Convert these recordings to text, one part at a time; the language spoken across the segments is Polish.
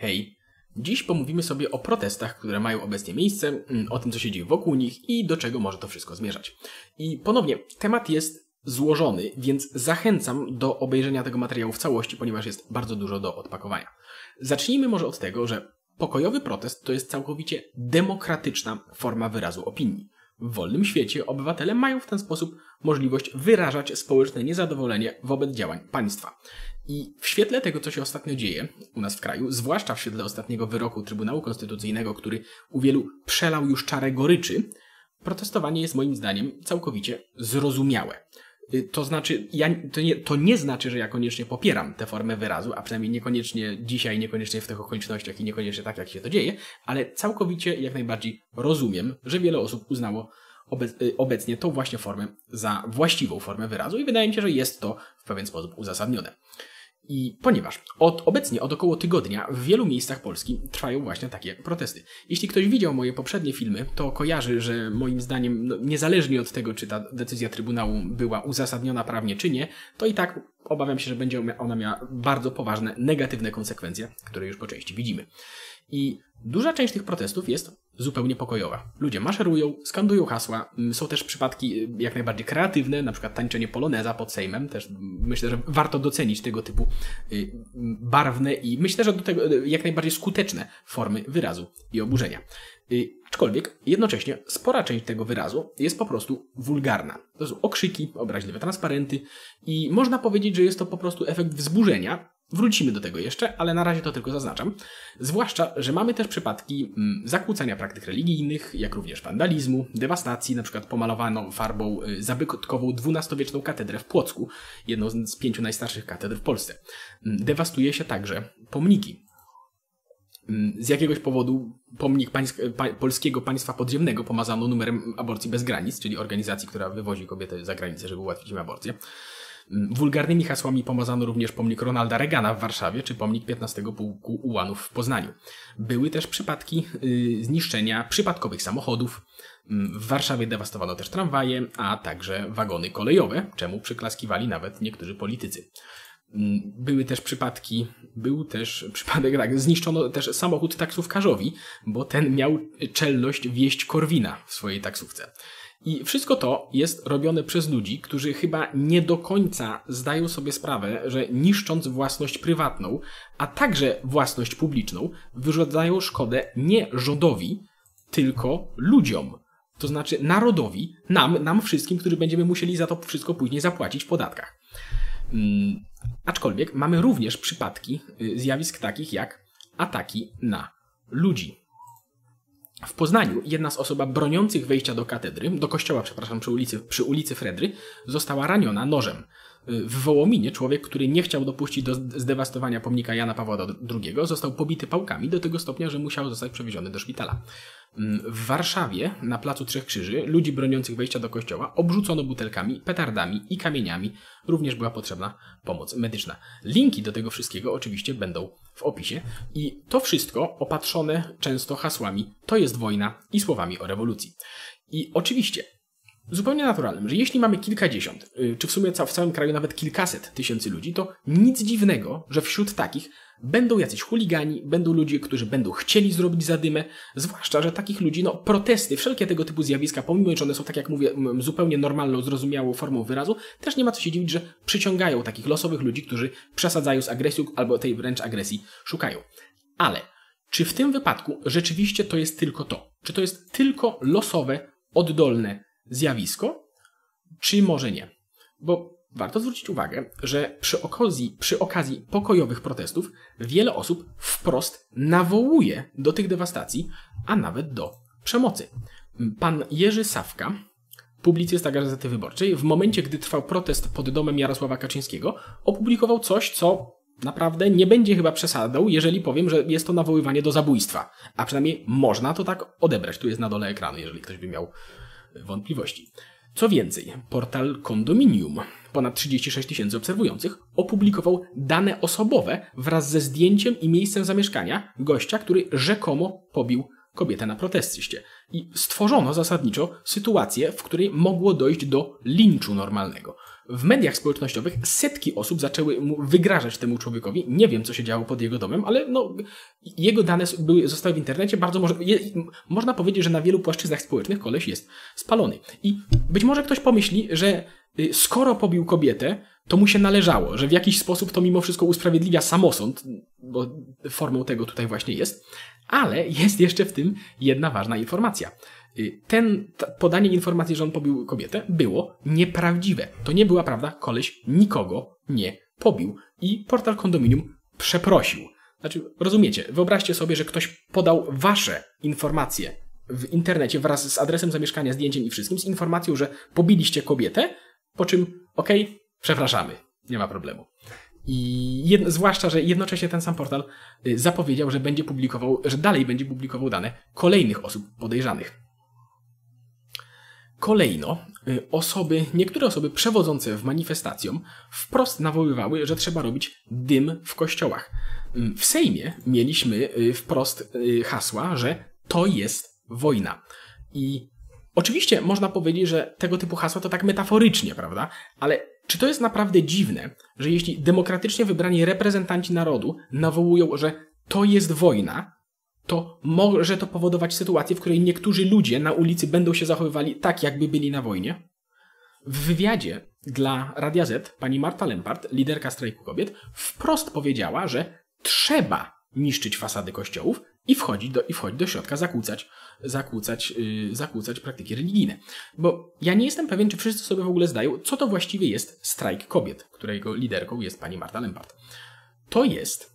Hej, dziś pomówimy sobie o protestach, które mają obecnie miejsce, mm, o tym, co się dzieje wokół nich i do czego może to wszystko zmierzać. I ponownie, temat jest złożony, więc zachęcam do obejrzenia tego materiału w całości, ponieważ jest bardzo dużo do odpakowania. Zacznijmy może od tego, że pokojowy protest to jest całkowicie demokratyczna forma wyrazu opinii. W wolnym świecie obywatele mają w ten sposób możliwość wyrażać społeczne niezadowolenie wobec działań państwa. I w świetle tego, co się ostatnio dzieje u nas w kraju, zwłaszcza w świetle ostatniego wyroku Trybunału Konstytucyjnego, który u wielu przelał już czarę goryczy, protestowanie jest moim zdaniem całkowicie zrozumiałe. Y, to znaczy, ja, to, nie, to nie znaczy, że ja koniecznie popieram tę formę wyrazu, a przynajmniej niekoniecznie dzisiaj, niekoniecznie w tych okolicznościach i niekoniecznie tak, jak się to dzieje, ale całkowicie jak najbardziej rozumiem, że wiele osób uznało y, obecnie tą właśnie formę za właściwą formę wyrazu i wydaje mi się, że jest to w pewien sposób uzasadnione. I ponieważ od, obecnie od około tygodnia w wielu miejscach Polski trwają właśnie takie protesty. Jeśli ktoś widział moje poprzednie filmy, to kojarzy, że moim zdaniem, no, niezależnie od tego, czy ta decyzja Trybunału była uzasadniona prawnie, czy nie, to i tak obawiam się, że będzie ona miała bardzo poważne negatywne konsekwencje, które już po części widzimy. I duża część tych protestów jest zupełnie pokojowa. Ludzie maszerują, skandują hasła. Mm, są też przypadki y, jak najbardziej kreatywne, na przykład tańczenie poloneza pod Sejmem. Też myślę, że warto docenić tego typu y, barwne i myślę, że do tego y, jak najbardziej skuteczne formy wyrazu i oburzenia. Aczkolwiek jednocześnie spora część tego wyrazu jest po prostu wulgarna. To są okrzyki, obraźliwe transparenty i można powiedzieć, że jest to po prostu efekt wzburzenia, Wrócimy do tego jeszcze, ale na razie to tylko zaznaczam. Zwłaszcza, że mamy też przypadki mm, zakłócania praktyk religijnych, jak również wandalizmu, dewastacji, na przykład pomalowano farbą y, zabytkową XII-wieczną katedrę w Płocku, jedną z pięciu najstarszych katedr w Polsce. Mm, dewastuje się także pomniki. Mm, z jakiegoś powodu pomnik pańsk pa polskiego państwa podziemnego pomazano numerem aborcji bez granic, czyli organizacji, która wywozi kobiety za granicę, żeby ułatwić im aborcję. Wulgarnymi hasłami pomazano również pomnik Ronalda Reagana w Warszawie czy pomnik 15 Pułku Ułanów w Poznaniu. Były też przypadki y, zniszczenia przypadkowych samochodów. W Warszawie dewastowano też tramwaje, a także wagony kolejowe, czemu przyklaskiwali nawet niektórzy politycy. Były też przypadki, był też przypadek, tak, zniszczono też samochód taksówkarzowi, bo ten miał czelność wieść Korwina w swojej taksówce. I wszystko to jest robione przez ludzi, którzy chyba nie do końca zdają sobie sprawę, że niszcząc własność prywatną, a także własność publiczną, wyrządzają szkodę nie rządowi, tylko ludziom. To znaczy narodowi, nam, nam wszystkim, którzy będziemy musieli za to wszystko później zapłacić w podatkach. Hmm, aczkolwiek mamy również przypadki y, zjawisk takich jak ataki na ludzi. W Poznaniu jedna z osób broniących wejścia do katedry, do kościoła, przepraszam, przy ulicy, przy ulicy Fredry, została raniona nożem. W Wołominie człowiek, który nie chciał dopuścić do zdewastowania pomnika Jana Pawła II, został pobity pałkami do tego stopnia, że musiał zostać przewieziony do szpitala. Mm, w Warszawie, na Placu Trzech Krzyży, ludzi broniących wejścia do kościoła obrzucono butelkami, petardami i kamieniami. Również była potrzebna pomoc medyczna. Linki do tego wszystkiego oczywiście będą w opisie. I to wszystko opatrzone często hasłami to jest wojna i słowami o rewolucji. I oczywiście zupełnie naturalnym, że jeśli mamy kilkadziesiąt, y, czy w sumie w całym kraju nawet kilkaset tysięcy ludzi, to nic dziwnego, że wśród takich będą jacyś chuligani, będą ludzie, którzy będą chcieli zrobić zadymę, zwłaszcza, że takich ludzi, no protesty, wszelkie tego typu zjawiska, pomimo że one są, tak jak mówię, zupełnie normalną, zrozumiałą formą wyrazu, też nie ma co się dziwić, że przyciągają takich losowych ludzi, którzy przesadzają z agresją albo tej wręcz agresji szukają. Ale czy w tym wypadku rzeczywiście to jest tylko to? Czy to jest tylko losowe, oddolne zjawisko, czy może nie? Bo warto zwrócić uwagę, że przy okazji, przy okazji pokojowych protestów wiele osób wprost nawołuje do tych dewastacji, a nawet do przemocy. Pan Jerzy Sawka, publicysta Gazety Wyborczej, w momencie, gdy trwał protest pod domem Jarosława Kaczyńskiego, opublikował coś, co naprawdę nie będzie chyba przesadą, jeżeli powiem, że jest to nawoływanie do zabójstwa. A przynajmniej można to tak odebrać. Tu jest na dole ekranu, jeżeli ktoś by miał wątpliwości. Co więcej, portal Condominium, ponad 36 tysięcy obserwujących, opublikował dane osobowe wraz ze zdjęciem i miejscem zamieszkania gościa, który rzekomo pobił kobietę na protestyście. I stworzono zasadniczo sytuację, w której mogło dojść do linczu normalnego. W mediach społecznościowych setki osób zaczęły mu wygrażać temu człowiekowi. Nie wiem, co się działo pod jego domem, ale no, jego dane były, zostały w internecie. Bardzo może, je, można powiedzieć, że na wielu płaszczyznach społecznych koleś jest spalony. I być może ktoś pomyśli, że y, skoro pobił kobietę, to mu się należało, że w jakiś sposób to mimo wszystko usprawiedliwia samosąd, bo formą tego tutaj właśnie jest. Ale jest jeszcze w tym jedna ważna informacja. Y, ten podanie informacji, że on pobił kobietę, było nieprawdziwe. To nie była prawda, koleś nikogo nie pobił. I portal kondominium przeprosił. Znaczy, rozumiecie, wyobraźcie sobie, że ktoś podał wasze informacje w internecie wraz z adresem zamieszkania, zdjęciem i wszystkim, z informacją, że pobiliście kobietę, po czym, okej, okay, przepraszamy, nie ma problemu. I jedno, zwłaszcza, że jednocześnie ten sam portal y, zapowiedział, że będzie publikował, że dalej będzie publikował dane kolejnych osób podejrzanych. Kolejno, y, osoby, niektóre osoby przewodzące w manifestacjom wprost nawoływały, że trzeba robić dym w kościołach. Mm, w Sejmie mieliśmy y, wprost hasła, że to jest wojna. I oczywiście można powiedzieć, że tego typu hasła to tak metaforycznie, prawda? Ale czy to jest naprawdę dziwne, że jeśli demokratycznie wybrani reprezentanci narodu nawołują, że to jest wojna, to może to powodować sytuację, w której niektórzy ludzie na ulicy będą się zachowywali tak, jakby byli na wojnie? W wywiadzie dla Radia Z pani Marta Lempart, liderka strajku kobiet, wprost powiedziała, że trzeba niszczyć fasady kościołów i wchodzić do, i wchodzić do środka, zakłócać zakłócać, yy, zakłócać praktyki religijne. Bo ja nie jestem pewien, czy wszyscy sobie w ogóle zdają, co to właściwie jest strajk kobiet, którego liderką jest pani Marta Lempart. To jest,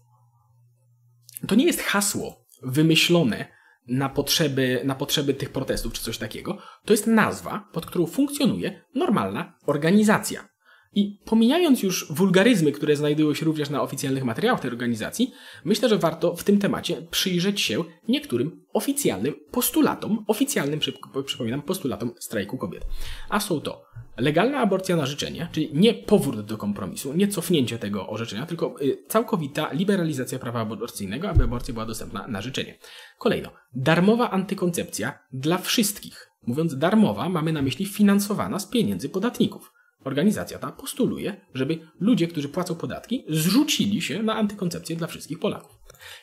to nie jest hasło wymyślone na potrzeby, na potrzeby tych protestów czy coś takiego. To jest nazwa, pod którą funkcjonuje normalna organizacja. I pomijając już wulgaryzmy, które znajdują się również na oficjalnych materiałach tej organizacji, myślę, że warto w tym temacie przyjrzeć się niektórym oficjalnym postulatom, oficjalnym, przypominam, postulatom strajku kobiet. A są to legalna aborcja na życzenie, czyli nie powrót do kompromisu, nie cofnięcie tego orzeczenia, tylko y, całkowita liberalizacja prawa aborcyjnego, aby aborcja była dostępna na życzenie. Kolejno, darmowa antykoncepcja dla wszystkich. Mówiąc darmowa, mamy na myśli finansowana z pieniędzy podatników. Organizacja ta postuluje, żeby ludzie, którzy płacą podatki, zrzucili się na antykoncepcję dla wszystkich Polaków.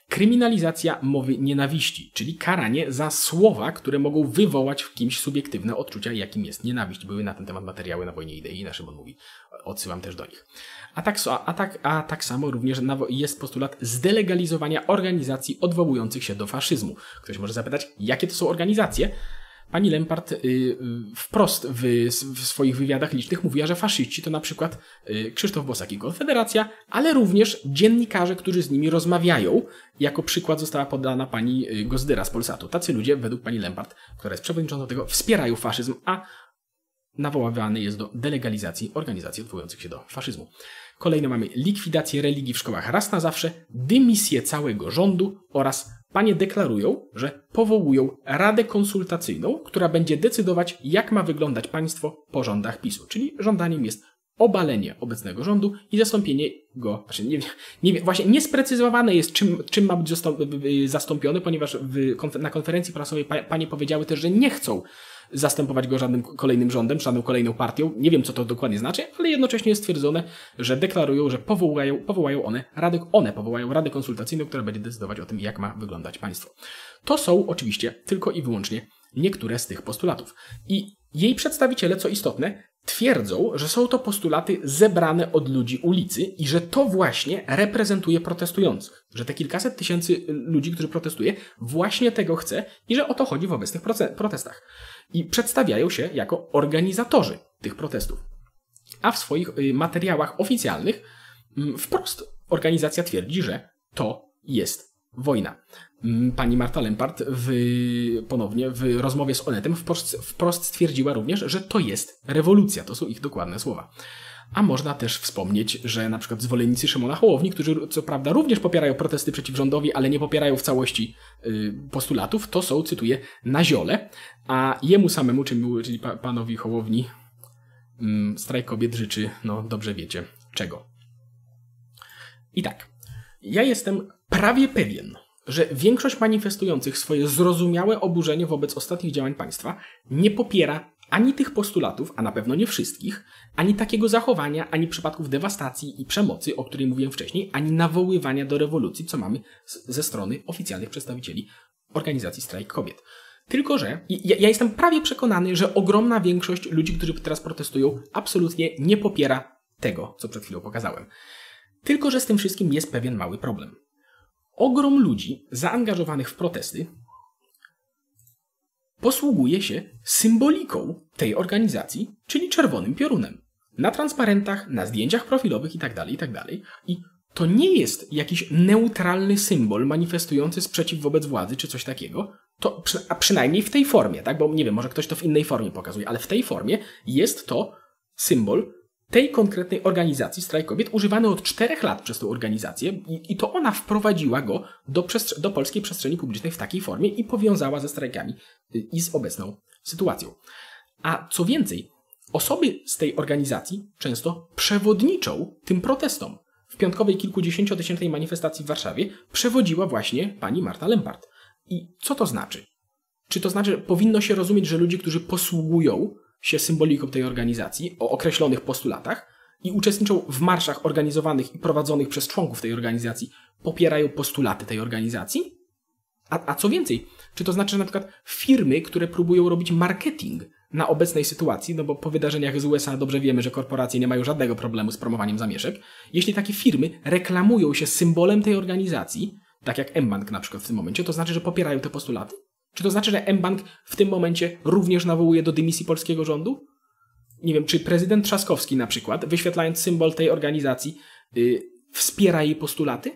Kryminalizacja mowy nienawiści, czyli karanie za słowa, które mogą wywołać w kimś subiektywne odczucia, jakim jest nienawiść. Były na ten temat materiały na Wojnie Idei na Szymon mówi. Odsyłam też do nich. A tak, a, tak, a tak samo również jest postulat zdelegalizowania organizacji odwołujących się do faszyzmu. Ktoś może zapytać, jakie to są organizacje? Pani Lempart y, y, wprost w, swoich wywiadach licznych mówiła, że faszyści to na przykład y, Krzysztof Bosak i Konfederacja, ale również dziennikarze, którzy z nimi rozmawiają. Jako przykład została podana pani Gozdyra z Polsatu. Tacy ludzie, według pani Lempart, która jest przewodniczącą tego, wspierają faszyzm, a nawoływany jest do delegalizacji organizacji odwołujących się do faszyzmu. Kolejno mamy likwidację religii w szkołach raz na zawsze, dymisję całego rządu oraz panie deklarują, że powołują Radę Konsultacyjną, która będzie decydować, jak ma wyglądać państwo po rządach PiSu. Czyli żądaniem jest obalenie obecnego rządu i zastąpienie go, znaczy nie, nie, właśnie niesprecyzowane jest, czym, czym ma być zastąpiony, ponieważ w, na konferencji prasowej panie powiedziały też, że nie chcą zastępować go żadnym kolejnym rządem, żadną kolejną partią. Nie wiem, co to dokładnie znaczy, ale jednocześnie jest stwierdzone, że deklarują, że powołają, powołają one radę, one powołają radę konsultacyjną, która będzie decydować o tym, jak ma wyglądać państwo. To są oczywiście tylko i wyłącznie niektóre z tych postulatów. I jej przedstawiciele, co istotne, twierdzą, że są to postulaty zebrane od ludzi ulicy i że to właśnie reprezentuje protestujących. Że te kilkaset tysięcy ludzi, którzy protestuje, właśnie tego chce i że o to chodzi w obecnych protestach i przedstawiają się jako organizatorzy tych protestów. A w swoich y, materiałach oficjalnych mm, wprost organizacja twierdzi, że to jest wojna. Mm, pani Marta Lempart w, ponownie w rozmowie z Onetem wprost, wprost stwierdziła również, że to jest rewolucja. To są ich dokładne słowa. A można też wspomnieć, że na przykład zwolennicy Szymona Hołowni, którzy co prawda również popierają protesty przeciw rządowi, ale nie popierają w całości y, postulatów, to są, cytuję, na ziole, a jemu samemu, czyli panowi Hołowni, mm, strajk kobiet życzy, no dobrze wiecie, czego. I tak, ja jestem prawie pewien, że większość manifestujących swoje zrozumiałe oburzenie wobec ostatnich działań państwa nie popiera ani tych postulatów, a na pewno nie wszystkich, ani takiego zachowania, ani przypadków dewastacji i przemocy, o której mówiłem wcześniej, ani nawoływania do rewolucji, co mamy ze strony oficjalnych przedstawicieli organizacji Strajk Kobiet. Tylko, że ja, ja, jestem prawie przekonany, że ogromna większość ludzi, którzy teraz protestują, absolutnie nie popiera tego, co przed chwilą pokazałem. Tylko, że z tym wszystkim jest pewien mały problem. Ogrom ludzi zaangażowanych w protesty posługuje się symboliką tej organizacji, czyli czerwonym piorunem. Na transparentach, na zdjęciach profilowych itd., tak itd. Tak I to nie jest jakiś neutralny symbol manifestujący sprzeciw wobec władzy czy coś takiego, to, a przynajmniej w tej formie, tak? Bo nie wiem, może ktoś to w innej formie pokazuje, ale w tej formie jest to symbol tej konkretnej organizacji Strajk Kobiet, używany od czterech lat przez tę organizację i, i to ona wprowadziła go do, do polskiej przestrzeni publicznej w takiej formie i powiązała ze strajkami y, i z obecną sytuacją. A co więcej, osoby z tej organizacji często przewodniczą tym protestom. W piątkowej kilkudziesięciotysięcznej manifestacji w Warszawie przewodziła właśnie pani Marta Lempart. I co to znaczy? Czy to znaczy, że powinno się rozumieć, że ludzie, którzy posługują się symboliką tej organizacji o określonych postulatach i uczestniczą w marszach organizowanych i prowadzonych przez członków tej organizacji, popierają postulaty tej organizacji? A, a co więcej, czy to znaczy, że na przykład firmy, które próbują robić marketing na obecnej sytuacji, no bo po wydarzeniach z USA dobrze wiemy, że korporacje nie mają żadnego problemu z promowaniem zamieszek, jeśli takie firmy reklamują się symbolem tej organizacji, tak jak mBank na przykład w tym momencie, to znaczy, że popierają te postulaty? Czy to znaczy, że mBank w tym momencie również nawołuje do dymisji polskiego rządu? Nie wiem, czy prezydent Trzaskowski na przykład, wyświetlając symbol tej organizacji, yy, wspiera jej postulaty?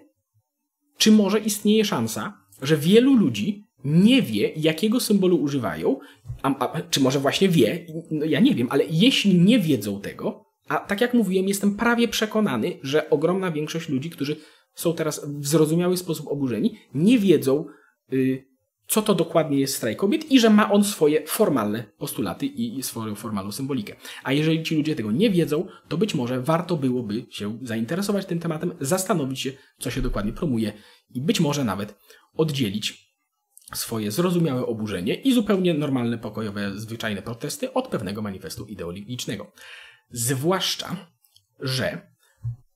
Czy może istnieje szansa, że wielu ludzi nie wie, jakiego symbolu używają, a, a, czy może właśnie wie, no ja nie wiem, ale jeśli nie wiedzą tego, a tak jak mówiłem, jestem prawie przekonany, że ogromna większość ludzi, którzy są teraz w zrozumiały sposób oburzeni, nie wiedzą, yy, co to dokładnie jest strajk kobiet i że ma on swoje formalne postulaty i swoją formalną symbolikę. A jeżeli ci ludzie tego nie wiedzą, to być może warto byłoby się zainteresować tym tematem, zastanowić się, co się dokładnie promuje i być może nawet oddzielić swoje zrozumiałe oburzenie i zupełnie normalne, pokojowe, zwyczajne protesty od pewnego manifestu ideologicznego. Zwłaszcza, że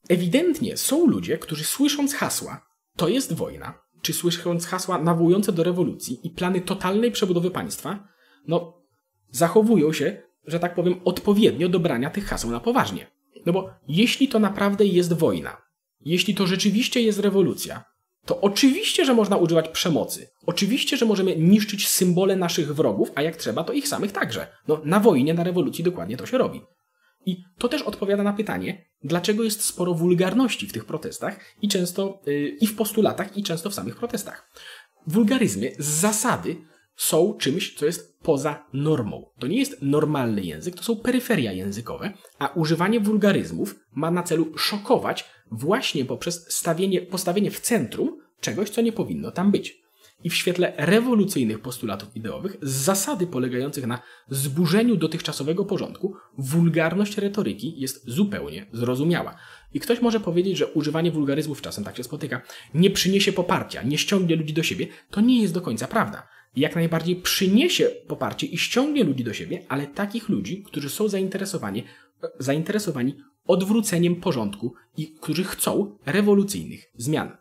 ewidentnie są ludzie, którzy słysząc hasła, to jest wojna, czy słysząc hasła nawołujące do rewolucji i plany totalnej przebudowy państwa, no, zachowują się, że tak powiem, odpowiednio do brania tych haseł na poważnie. No bo jeśli to naprawdę jest wojna, jeśli to rzeczywiście jest rewolucja, to oczywiście, że można używać przemocy. Oczywiście, że możemy niszczyć symbole naszych wrogów, a jak trzeba, to ich samych także. No, na wojnie, na rewolucji dokładnie to się robi. I to też odpowiada na pytanie, dlaczego jest sporo wulgarności w tych protestach i często yy, i w postulatach, i często w samych protestach. Wulgaryzmy z zasady są czymś, co jest poza normą. To nie jest normalny język, to są peryferia językowe, a używanie wulgaryzmów ma na celu szokować właśnie poprzez stawienie, postawienie w centrum czegoś, co nie powinno tam być i w świetle rewolucyjnych postulatów ideowych z zasady polegających na zburzeniu dotychczasowego porządku, wulgarność retoryki jest zupełnie zrozumiała. I ktoś może powiedzieć, że używanie wulgaryzmów czasem tak się spotyka, nie przyniesie poparcia, nie ściągnie ludzi do siebie. To nie jest do końca prawda. Jak najbardziej przyniesie poparcie i ściągnie ludzi do siebie, ale takich ludzi, którzy są zainteresowani, zainteresowani odwróceniem porządku i którzy chcą rewolucyjnych zmian.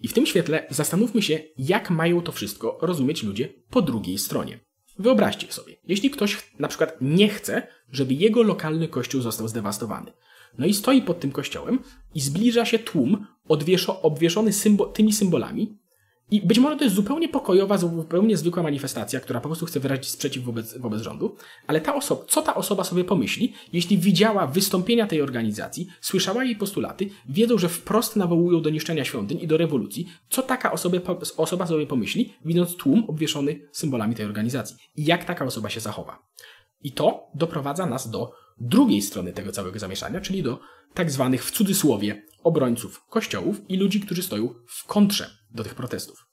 I w tym świetle zastanówmy się, jak mają to wszystko rozumieć ludzie po drugiej stronie. Wyobraźcie sobie, jeśli ktoś na przykład nie chce, żeby jego lokalny kościół został zdewastowany. No i stoi pod tym kościołem i zbliża się tłum obwieszony symbo tymi symbolami, i być może to jest zupełnie pokojowa, zupełnie zwykła manifestacja, która po prostu chce wyrazić sprzeciw wobec, wobec rządu, ale ta osoba, co ta osoba sobie pomyśli, jeśli widziała wystąpienia tej organizacji, słyszała jej postulaty, wiedzą, że wprost nawołują do niszczenia świątyń i do rewolucji, co taka osoba, osoba sobie pomyśli, widząc tłum obwieszony symbolami tej organizacji i jak taka osoba się zachowa. I to doprowadza nas do drugiej strony tego całego zamieszania, czyli do tak zwanych w cudzysłowie obrońców kościołów i ludzi, którzy stoją w kontrze do tych protestów.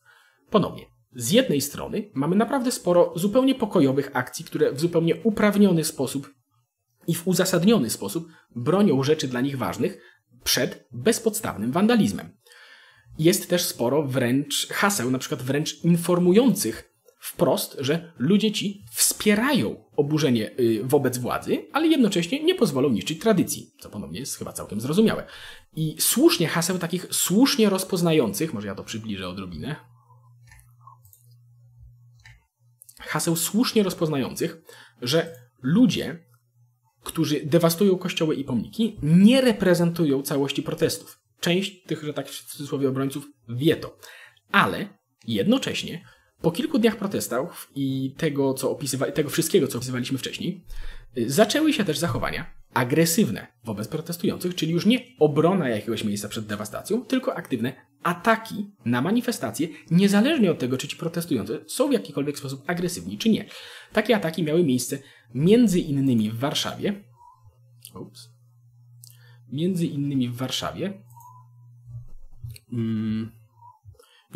Ponownie, z jednej strony mamy naprawdę sporo zupełnie pokojowych akcji, które w zupełnie uprawniony sposób i w uzasadniony sposób bronią rzeczy dla nich ważnych przed bezpodstawnym wandalizmem. jest też sporo wręcz haseł, na przykład wręcz informujących wprost, że ludzie ci wspierają oburzenie y, wobec władzy, ale jednocześnie nie pozwolą niszczyć tradycji, co ponownie jest chyba całkiem zrozumiałe. I słusznie haseł takich słusznie rozpoznających, może ja to przybliżę odrobinę, haseł słusznie rozpoznających, że ludzie, którzy dewastują kościoły i pomniki, nie reprezentują całości protestów. Część tych, że tak w cudzysłowie obrońców wie to. Ale jednocześnie po kilku dniach protestów i tego, co opisywa- tego wszystkiego, co opisywaliśmy wcześniej, y, zaczęły się też zachowania agresywne wobec protestujących, czyli już nie obrona jakiegoś miejsca przed dewastacją, tylko aktywne ataki na manifestacje, niezależnie od tego, czy ci protestujący są w jakikolwiek sposób agresywni, czy nie. Takie ataki miały miejsce między innymi w Warszawie. Ups. Między innymi w Warszawie. Mm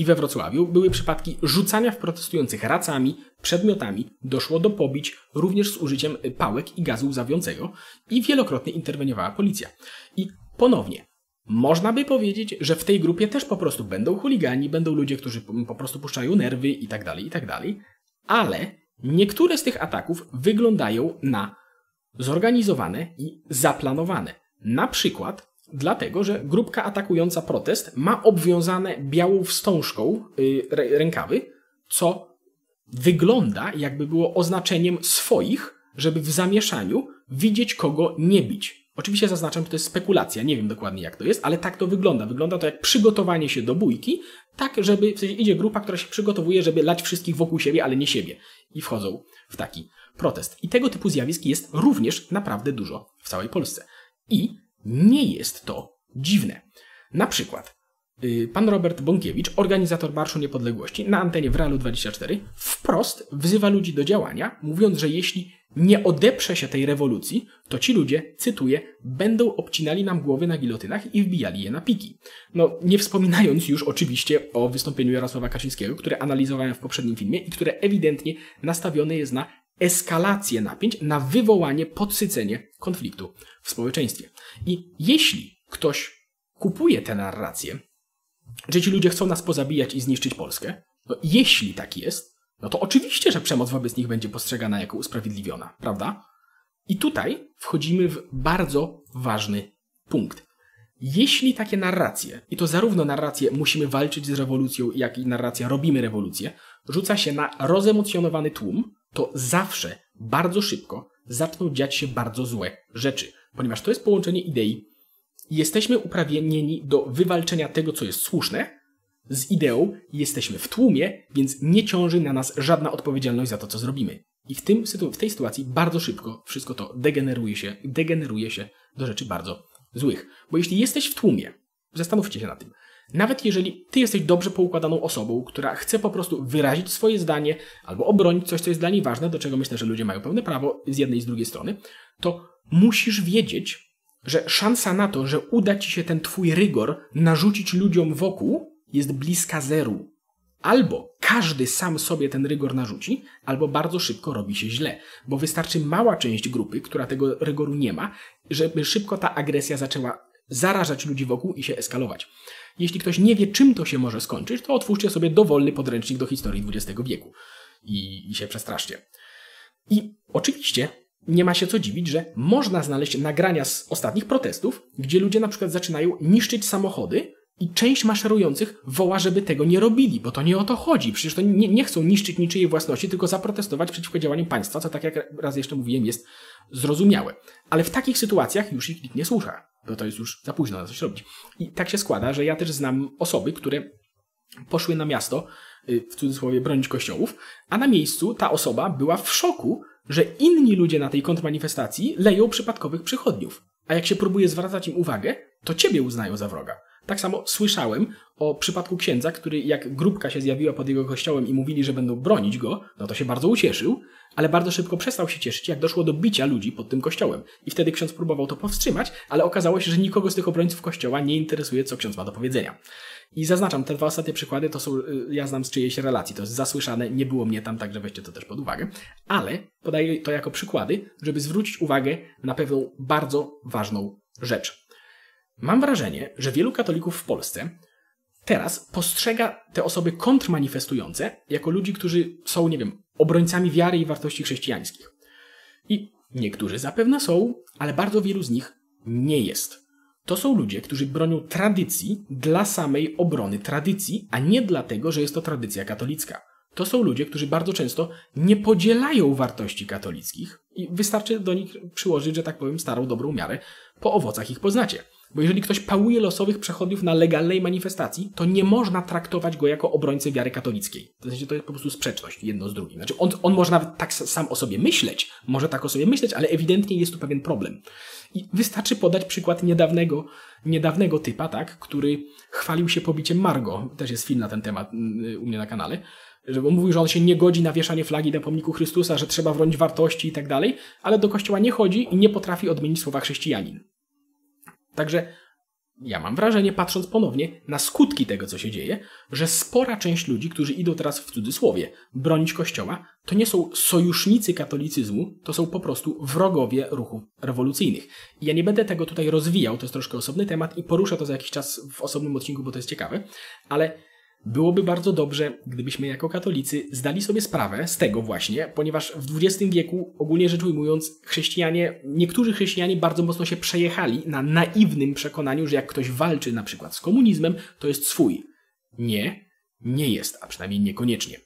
i we Wrocławiu były przypadki rzucania w protestujących racami, przedmiotami, doszło do pobić również z użyciem pałek i gazu łzawiącego i wielokrotnie interweniowała policja. I ponownie, można by powiedzieć, że w tej grupie też po prostu będą chuligani, będą ludzie, którzy po prostu puszczają nerwy i tak dalej, i tak ale niektóre z tych ataków wyglądają na zorganizowane i zaplanowane. Na przykład Dlatego, że grupka atakująca protest ma obwiązane białą wstążką yy, rękawy, co wygląda jakby było oznaczeniem swoich, żeby w zamieszaniu widzieć kogo nie bić. Oczywiście zaznaczam, że to jest spekulacja, nie wiem dokładnie jak to jest, ale tak to wygląda. Wygląda to jak przygotowanie się do bójki, tak żeby w sensie idzie grupa, która się przygotowuje, żeby lać wszystkich wokół siebie, ale nie siebie. I wchodzą w taki protest. I tego typu zjawisk jest również naprawdę dużo w całej Polsce. I nie jest to dziwne. Na przykład y, pan Robert Bąkiewicz, organizator Marszu Niepodległości, na antenie w Realu 24 wprost wzywa ludzi do działania, mówiąc, że jeśli nie odeprze się tej rewolucji, to ci ludzie, cytuję, będą obcinali nam głowy na gilotynach i wbijali je na piki. No, nie wspominając już oczywiście o wystąpieniu Jarosława Kaczyńskiego, które analizowałem w poprzednim filmie i które ewidentnie nastawione jest na eskalację napięć, na wywołanie, podsycenie konfliktu w społeczeństwie. I jeśli ktoś kupuje tę narrację, że ci ludzie chcą nas pozabijać i zniszczyć Polskę, no jeśli tak jest, no to oczywiście, że przemoc wobec nich będzie postrzegana jako usprawiedliwiona, prawda? I tutaj wchodzimy w bardzo ważny punkt. Jeśli takie narracje, i to zarówno narracje musimy walczyć z rewolucją, jak i narracja robimy rewolucję, rzuca się na rozemocjonowany tłum, to zawsze, bardzo szybko zaczną dziać się bardzo złe rzeczy, ponieważ to jest połączenie idei. Jesteśmy uprawnieni do wywalczenia tego, co jest słuszne, z ideą jesteśmy w tłumie, więc nie ciąży na nas żadna odpowiedzialność za to, co zrobimy. I w, tym, w tej sytuacji bardzo szybko wszystko to degeneruje się, degeneruje się do rzeczy bardzo złych. Bo jeśli jesteś w tłumie, zastanówcie się na tym, nawet jeżeli ty jesteś dobrze poukładaną osobą, która chce po prostu wyrazić swoje zdanie albo obronić coś, co jest dla niej ważne, do czego myślę, że ludzie mają pełne prawo z jednej i z drugiej strony, to musisz wiedzieć, że szansa na to, że uda ci się ten twój rygor narzucić ludziom wokół, jest bliska zeru. Albo każdy sam sobie ten rygor narzuci, albo bardzo szybko robi się źle, bo wystarczy mała część grupy, która tego rygoru nie ma, żeby szybko ta agresja zaczęła zarażać ludzi wokół i się eskalować. Jeśli ktoś nie wie, czym to się może skończyć, to otwórzcie sobie dowolny podręcznik do historii XX wieku i, i się przestraszcie. I oczywiście nie ma się co dziwić, że można znaleźć nagrania z ostatnich protestów, gdzie ludzie na przykład zaczynają niszczyć samochody i część maszerujących woła, żeby tego nie robili, bo to nie o to chodzi. Przecież to nie, nie chcą niszczyć niczyjej własności, tylko zaprotestować przeciwko działaniom państwa, co tak jak raz jeszcze mówiłem jest zrozumiałe. Ale w takich sytuacjach już ich nikt nie słucha bo to jest już za późno na coś robić. I tak się składa, że ja też znam osoby, które poszły na miasto, y, w cudzysłowie, bronić kościołów, a na miejscu ta osoba była w szoku, że inni ludzie na tej kontrmanifestacji leją przypadkowych przychodniów. A jak się próbuje zwracać im uwagę, to ciebie uznają za wroga. Tak samo słyszałem o przypadku księdza, który jak grupka się zjawiła pod jego kościołem i mówili, że będą bronić go, no to się bardzo ucieszył, ale bardzo szybko przestał się cieszyć, jak doszło do bicia ludzi pod tym kościołem. I wtedy ksiądz próbował to powstrzymać, ale okazało się, że nikogo z tych obrońców kościoła nie interesuje, co ksiądz ma do powiedzenia. I zaznaczam, te dwa ostatnie przykłady to są, y, ja znam z czyjejś relacji, to jest zasłyszane, nie było mnie tam, także weźcie to też pod uwagę. Ale podaję to jako przykłady, żeby zwrócić uwagę na pewną bardzo ważną rzecz. Mam wrażenie, że wielu katolików w Polsce teraz postrzega te osoby kontrmanifestujące jako ludzi, którzy są, nie wiem, obrońcami wiary i wartości chrześcijańskich. I niektórzy zapewne są, ale bardzo wielu z nich nie jest. To są ludzie, którzy bronią tradycji dla samej obrony tradycji, a nie dlatego, że jest to tradycja katolicka. To są ludzie, którzy bardzo często nie podzielają wartości katolickich i wystarczy do nich przyłożyć, że tak powiem, starą, dobrą miarę. Po owocach ich poznacie. Bo jeżeli ktoś pałuje losowych przechodniów na legalnej manifestacji, to nie można traktować go jako obrońcę wiary katolickiej. W sensie to jest po prostu sprzeczność jedno z drugim. Znaczy on, on może nawet tak sam o sobie myśleć, może tak o sobie myśleć, ale ewidentnie jest tu pewien problem. I wystarczy podać przykład niedawnego, niedawnego typa, tak, który chwalił się pobiciem Margo. Też jest film na ten temat mm, u mnie na kanale. Że mówił, że on się nie godzi na wieszanie flagi na pomniku Chrystusa, że trzeba bronić wartości i tak dalej, ale do kościoła nie chodzi i nie potrafi odmienić słowa chrześcijanin. Także ja mam wrażenie, patrząc ponownie na skutki tego, co się dzieje, że spora część ludzi, którzy idą teraz w cudzysłowie bronić Kościoła, to nie są sojusznicy katolicyzmu, to są po prostu wrogowie ruchów rewolucyjnych. I ja nie będę tego tutaj rozwijał, to jest troszkę osobny temat i poruszę to za jakiś czas w osobnym odcinku, bo to jest ciekawe, ale Byłoby bardzo dobrze, gdybyśmy jako katolicy zdali sobie sprawę z tego właśnie, ponieważ w XX wieku, ogólnie rzecz ujmując, chrześcijanie, niektórzy chrześcijanie bardzo mocno się przejechali na naiwnym przekonaniu, że jak ktoś walczy na przykład z komunizmem, to jest swój. Nie, nie jest, a przynajmniej niekoniecznie.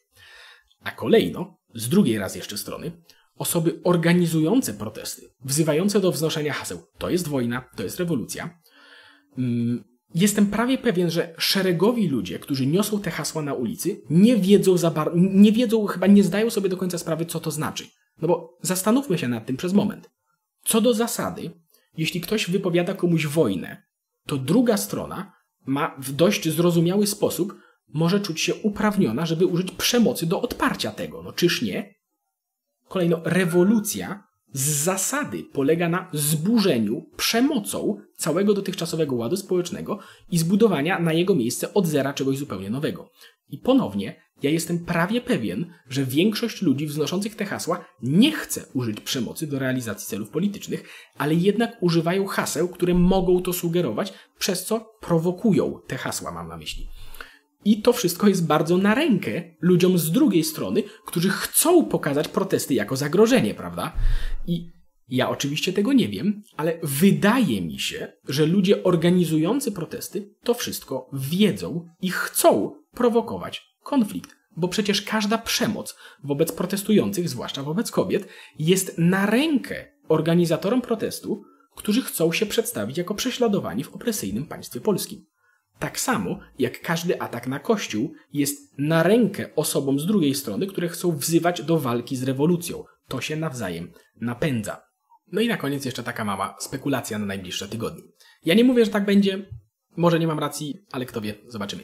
A kolejno, z drugiej raz jeszcze strony, osoby organizujące protesty, wzywające do wznoszenia haseł, to jest wojna, to jest rewolucja, mm, Jestem prawie pewien, że szeregowi ludzie, którzy niosą te hasła na ulicy, nie wiedzą za bar- nie wiedzą, chyba nie zdają sobie do końca sprawy, co to znaczy. No bo zastanówmy się nad tym przez moment. Co do zasady, jeśli ktoś wypowiada komuś wojnę, to druga strona ma w dość zrozumiały sposób może czuć się uprawniona, żeby użyć przemocy do odparcia tego. No czyż nie? Kolejno, rewolucja z zasady polega na zburzeniu przemocą całego dotychczasowego ładu społecznego i zbudowania na jego miejsce od zera czegoś zupełnie nowego. I ponownie, ja jestem prawie pewien, że większość ludzi wznoszących te hasła nie chce użyć przemocy do realizacji celów politycznych, ale jednak używają haseł, które mogą to sugerować, przez co prowokują te hasła, mam na myśli. I to wszystko jest bardzo na rękę ludziom z drugiej strony, którzy chcą pokazać protesty jako zagrożenie, prawda? I ja oczywiście tego nie wiem, ale wydaje mi się, że ludzie organizujący protesty to wszystko wiedzą i chcą prowokować konflikt. Bo przecież każda przemoc wobec protestujących, zwłaszcza wobec kobiet, jest na rękę organizatorom protestu, którzy chcą się przedstawić jako prześladowani w opresyjnym państwie polskim. Tak samo jak każdy atak na Kościół jest na rękę osobom z drugiej strony, które chcą wzywać do walki z rewolucją. To się nawzajem napędza. No i na koniec jeszcze taka mała spekulacja na najbliższe tygodnie. Ja nie mówię, że tak będzie, może nie mam racji, ale kto wie, zobaczymy.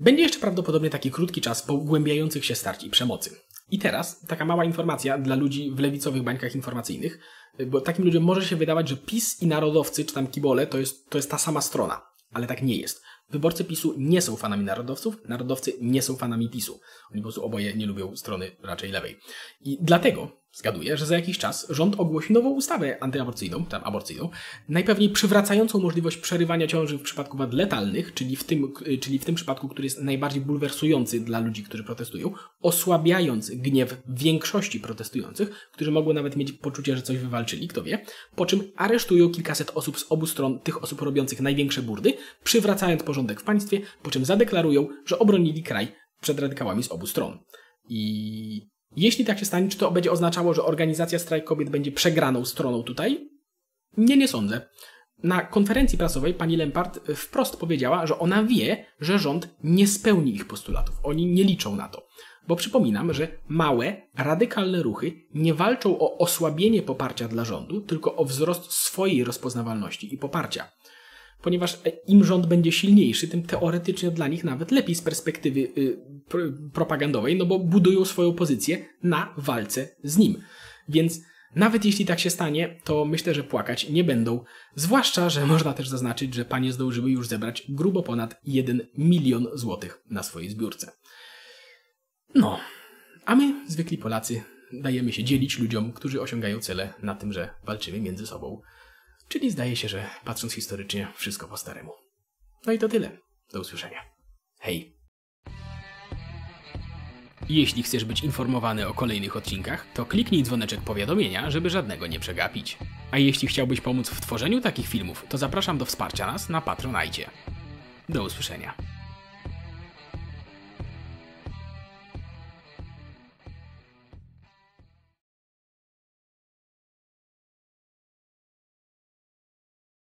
Będzie jeszcze prawdopodobnie taki krótki czas pogłębiających się starć i przemocy. I teraz taka mała informacja dla ludzi w lewicowych bańkach informacyjnych, bo takim ludziom może się wydawać, że PiS i narodowcy, czy tam kibole, to jest, to jest ta sama strona. Ale tak nie jest. Wyborcy PiSu nie są fanami narodowców, narodowcy nie są fanami PiSu. Oni po prostu oboje nie lubią strony raczej lewej. I dlatego Zgaduję, że za jakiś czas rząd ogłosi nową ustawę antyaborcyjną, tam aborcyjną, najpewniej przywracającą możliwość przerywania ciąży w przypadku wad letalnych, czyli w, tym, czyli w tym przypadku, który jest najbardziej bulwersujący dla ludzi, którzy protestują, osłabiając gniew większości protestujących, którzy mogą nawet mieć poczucie, że coś wywalczyli, kto wie, po czym aresztują kilkaset osób z obu stron, tych osób robiących największe burdy, przywracając porządek w państwie, po czym zadeklarują, że obronili kraj przed radykałami z obu stron. I jeśli tak się stanie, czy to będzie oznaczało, że organizacja strajk kobiet będzie przegraną stroną tutaj? Nie, nie sądzę. Na konferencji prasowej pani Lempart wprost powiedziała, że ona wie, że rząd nie spełni ich postulatów. Oni nie liczą na to. Bo przypominam, że małe, radykalne ruchy nie walczą o osłabienie poparcia dla rządu, tylko o wzrost swojej rozpoznawalności i poparcia ponieważ im rząd będzie silniejszy, tym teoretycznie dla nich nawet lepiej z perspektywy y, propagandowej, no bo budują swoją pozycję na walce z nim. Więc nawet jeśli tak się stanie, to myślę, że płakać nie będą. Zwłaszcza, że można też zaznaczyć, że panie zdążyły już zebrać grubo ponad 1 milion złotych na swojej zbiórce. No, a my, zwykli Polacy, dajemy się dzielić ludziom, którzy osiągają cele na tym, że walczymy między sobą. Czyli zdaje się, że patrząc historycznie, wszystko po staremu. No i to tyle. Do usłyszenia. Hej! Jeśli chcesz być informowany o kolejnych odcinkach, to kliknij dzwoneczek powiadomienia, żeby żadnego nie przegapić. A jeśli chciałbyś pomóc w tworzeniu takich filmów, to zapraszam do wsparcia nas na Patronajcie. Do usłyszenia.